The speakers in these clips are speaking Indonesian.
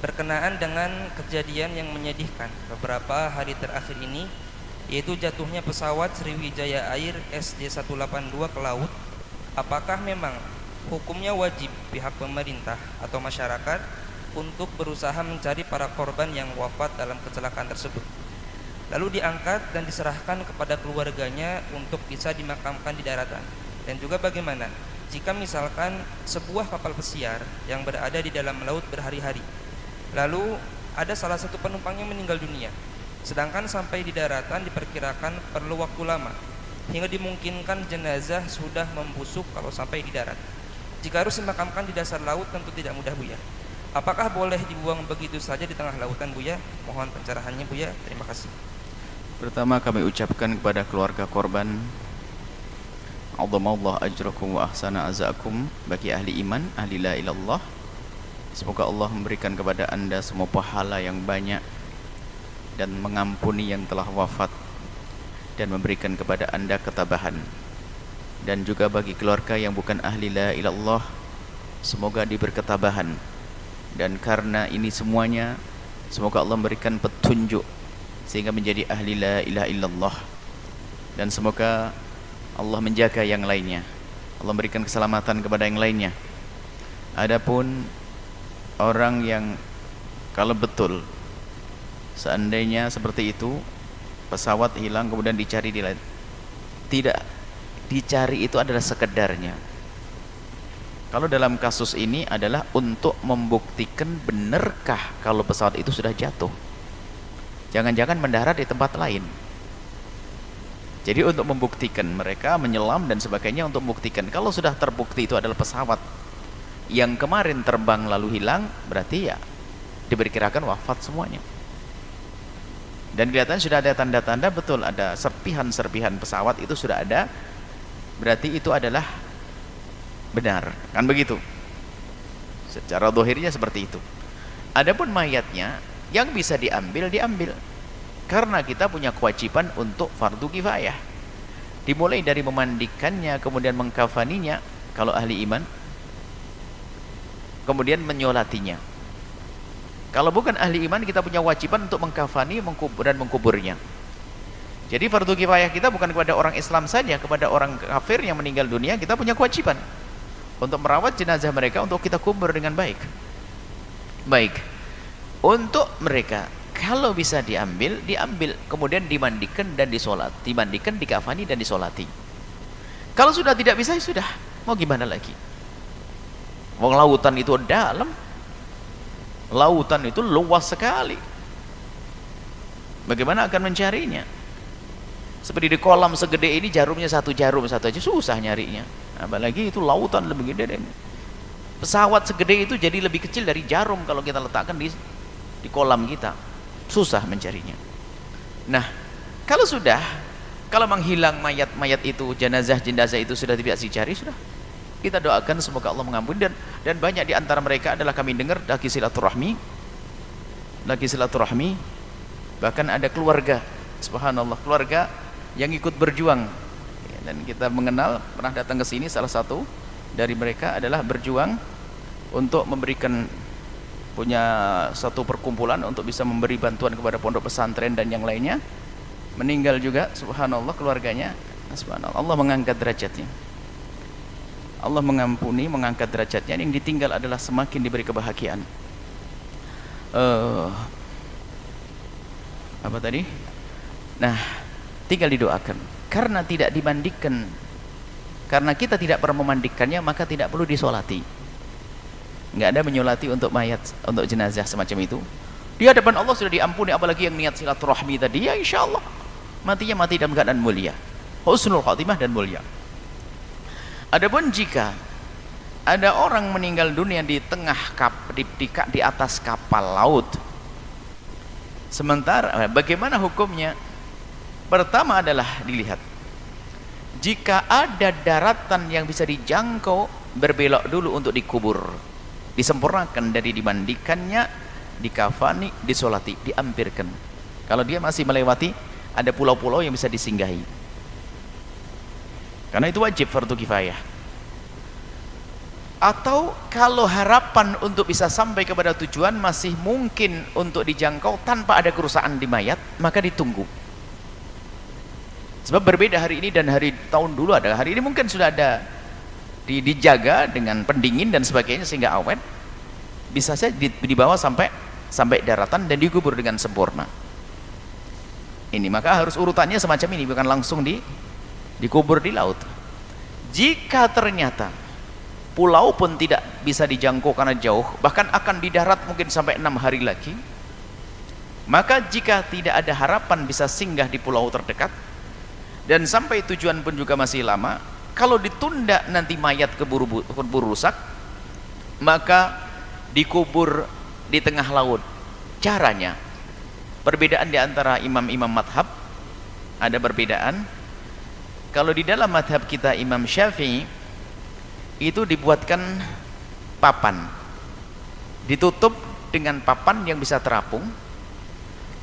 berkenaan dengan kejadian yang menyedihkan. Beberapa hari terakhir ini yaitu jatuhnya pesawat Sriwijaya Air SD182 ke laut apakah memang hukumnya wajib pihak pemerintah atau masyarakat untuk berusaha mencari para korban yang wafat dalam kecelakaan tersebut? Lalu diangkat dan diserahkan kepada keluarganya untuk bisa dimakamkan di daratan. Dan juga bagaimana jika misalkan sebuah kapal pesiar yang berada di dalam laut berhari-hari Lalu ada salah satu penumpang yang meninggal dunia. Sedangkan sampai di daratan diperkirakan perlu waktu lama hingga dimungkinkan jenazah sudah membusuk kalau sampai di darat. Jika harus dimakamkan di dasar laut tentu tidak mudah Buya. Apakah boleh dibuang begitu saja di tengah lautan Buya? Mohon pencerahannya Buya. Terima kasih. Pertama kami ucapkan kepada keluarga korban Allah ajrakum wa ahsana azakum bagi ahli iman, ahli la ilallah Semoga Allah memberikan kepada anda semua pahala yang banyak dan mengampuni yang telah wafat dan memberikan kepada anda ketabahan. Dan juga bagi keluarga yang bukan ahli la ilallah semoga diberi ketabahan. Dan karena ini semuanya semoga Allah memberikan petunjuk sehingga menjadi ahli la ilaha illallah. Dan semoga Allah menjaga yang lainnya. Allah memberikan keselamatan kepada yang lainnya. Adapun orang yang kalau betul seandainya seperti itu pesawat hilang kemudian dicari di lain. Tidak dicari itu adalah sekedarnya. Kalau dalam kasus ini adalah untuk membuktikan benarkah kalau pesawat itu sudah jatuh. Jangan-jangan mendarat di tempat lain. Jadi untuk membuktikan mereka menyelam dan sebagainya untuk membuktikan. Kalau sudah terbukti itu adalah pesawat yang kemarin terbang lalu hilang berarti ya diperkirakan wafat semuanya. Dan kelihatan sudah ada tanda-tanda betul ada serpihan-serpihan pesawat itu sudah ada. Berarti itu adalah benar kan begitu? Secara dohirnya seperti itu. Adapun mayatnya yang bisa diambil diambil. Karena kita punya kewajiban untuk fardu kifayah. Dimulai dari memandikannya kemudian mengkafaninya. Kalau ahli iman kemudian menyolatinya. Kalau bukan ahli iman kita punya wajiban untuk mengkafani mengkubur, dan mengkuburnya. Jadi fardu kifayah kita bukan kepada orang Islam saja kepada orang kafir yang meninggal dunia kita punya kewajiban untuk merawat jenazah mereka untuk kita kubur dengan baik. Baik. Untuk mereka kalau bisa diambil diambil kemudian dimandikan dan disolat dimandikan dikafani dan disolati. Kalau sudah tidak bisa ya sudah. Mau gimana lagi Wong lautan itu dalam. Lautan itu luas sekali. Bagaimana akan mencarinya? Seperti di kolam segede ini jarumnya satu jarum satu aja susah nyarinya. Apalagi itu lautan lebih gede deh. Pesawat segede itu jadi lebih kecil dari jarum kalau kita letakkan di di kolam kita. Susah mencarinya. Nah, kalau sudah kalau menghilang mayat-mayat itu, jenazah-jenazah itu sudah tidak dicari sudah kita doakan semoga Allah mengampuni. Dan dan banyak di antara mereka adalah kami dengar lagi silaturahmi lagi silaturahmi. Bahkan ada keluarga subhanallah keluarga yang ikut berjuang. Dan kita mengenal pernah datang ke sini salah satu dari mereka adalah berjuang untuk memberikan punya satu perkumpulan untuk bisa memberi bantuan kepada pondok pesantren dan yang lainnya. Meninggal juga subhanallah keluarganya. Subhanallah Allah mengangkat derajatnya Allah mengampuni, mengangkat derajatnya yang ditinggal adalah semakin diberi kebahagiaan. Uh, apa tadi? nah tinggal didoakan. Karena tidak dimandikan karena kita tidak pernah memandikannya maka tidak perlu disolati. Nggak ada menyolati untuk mayat untuk jenazah semacam itu. Di hadapan Allah sudah diampuni apalagi yang niat silaturahmi tadi ya insya Allah. Matinya mati dalam keadaan mulia. Husnul khatimah dan mulia Adapun jika ada orang meninggal dunia di tengah kap, di, di, di atas kapal laut. Sementara eh, bagaimana hukumnya? Pertama adalah dilihat jika ada daratan yang bisa dijangkau berbelok dulu untuk dikubur disempurnakan dari dimandikannya dikafani disolati diampirkan kalau dia masih melewati ada pulau-pulau yang bisa disinggahi karena itu wajib fardu kifayah. Atau kalau harapan untuk bisa sampai kepada tujuan masih mungkin untuk dijangkau tanpa ada kerusakan di mayat maka ditunggu. Sebab berbeda hari ini dan hari tahun dulu ada hari ini mungkin sudah ada di, dijaga dengan pendingin dan sebagainya sehingga awet bisa saja dibawa sampai sampai daratan dan dikubur dengan sempurna. Ini maka harus urutannya semacam ini bukan langsung di dikubur di laut. Jika ternyata pulau pun tidak bisa dijangkau karena jauh bahkan akan di darat mungkin sampai enam hari lagi maka jika tidak ada harapan bisa singgah di pulau terdekat dan sampai tujuan pun juga masih lama kalau ditunda nanti mayat keburu, keburu rusak maka dikubur di tengah laut. Caranya perbedaan di antara imam-imam madhab ada perbedaan kalau di dalam madhab kita imam syafi'i itu dibuatkan papan. Ditutup dengan papan yang bisa terapung.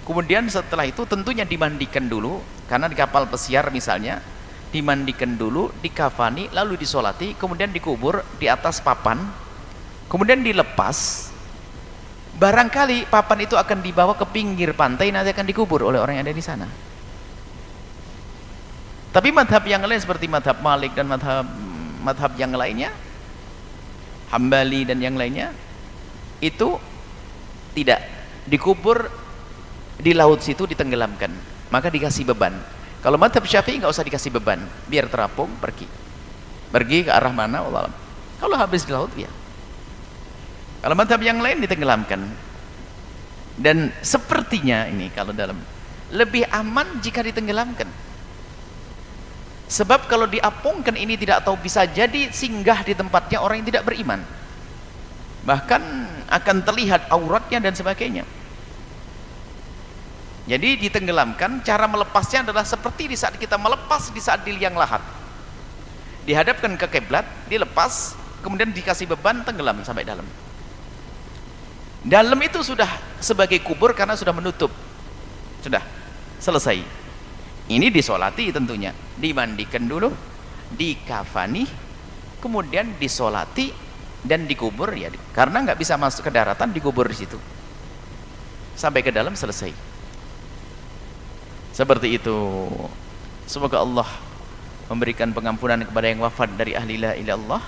Kemudian setelah itu tentunya dimandikan dulu karena di kapal pesiar misalnya dimandikan dulu, dikafani, lalu disolati, kemudian dikubur di atas papan. Kemudian dilepas. Barangkali papan itu akan dibawa ke pinggir pantai nanti akan dikubur oleh orang yang ada di sana tapi madhab yang lain seperti madhab Malik dan madhab madhab yang lainnya Hambali dan yang lainnya itu tidak dikubur di laut situ ditenggelamkan. Maka dikasih beban. Kalau madhab syafi'i nggak usah dikasih beban. Biar terapung pergi. Pergi ke arah mana Allah kalau habis di laut ya kalau madhab yang lain ditenggelamkan. Dan sepertinya ini kalau dalam lebih aman jika ditenggelamkan Sebab kalau diapungkan ini tidak tahu bisa jadi singgah di tempatnya orang yang tidak beriman. Bahkan akan terlihat auratnya dan sebagainya. Jadi ditenggelamkan, cara melepasnya adalah seperti di saat kita melepas di saat di liang lahat. Dihadapkan ke kiblat, dilepas, kemudian dikasih beban tenggelam sampai dalam. Dalam itu sudah sebagai kubur karena sudah menutup. Sudah selesai ini disolati tentunya. Dimandikan dulu dikafani kemudian disolati dan dikubur ya karena nggak bisa masuk ke daratan dikubur di situ. Sampai ke dalam selesai. Seperti itu. Semoga Allah memberikan pengampunan kepada yang wafat dari ahli la Allah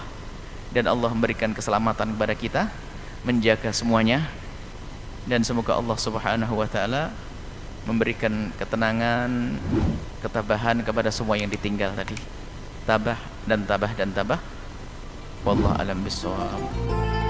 dan Allah memberikan keselamatan kepada kita menjaga semuanya. Dan semoga Allah subhanahu wa ta'ala memberikan ketenangan, ketabahan kepada semua yang ditinggal tadi. Tabah dan tabah dan tabah. Wallahu alam bisawab.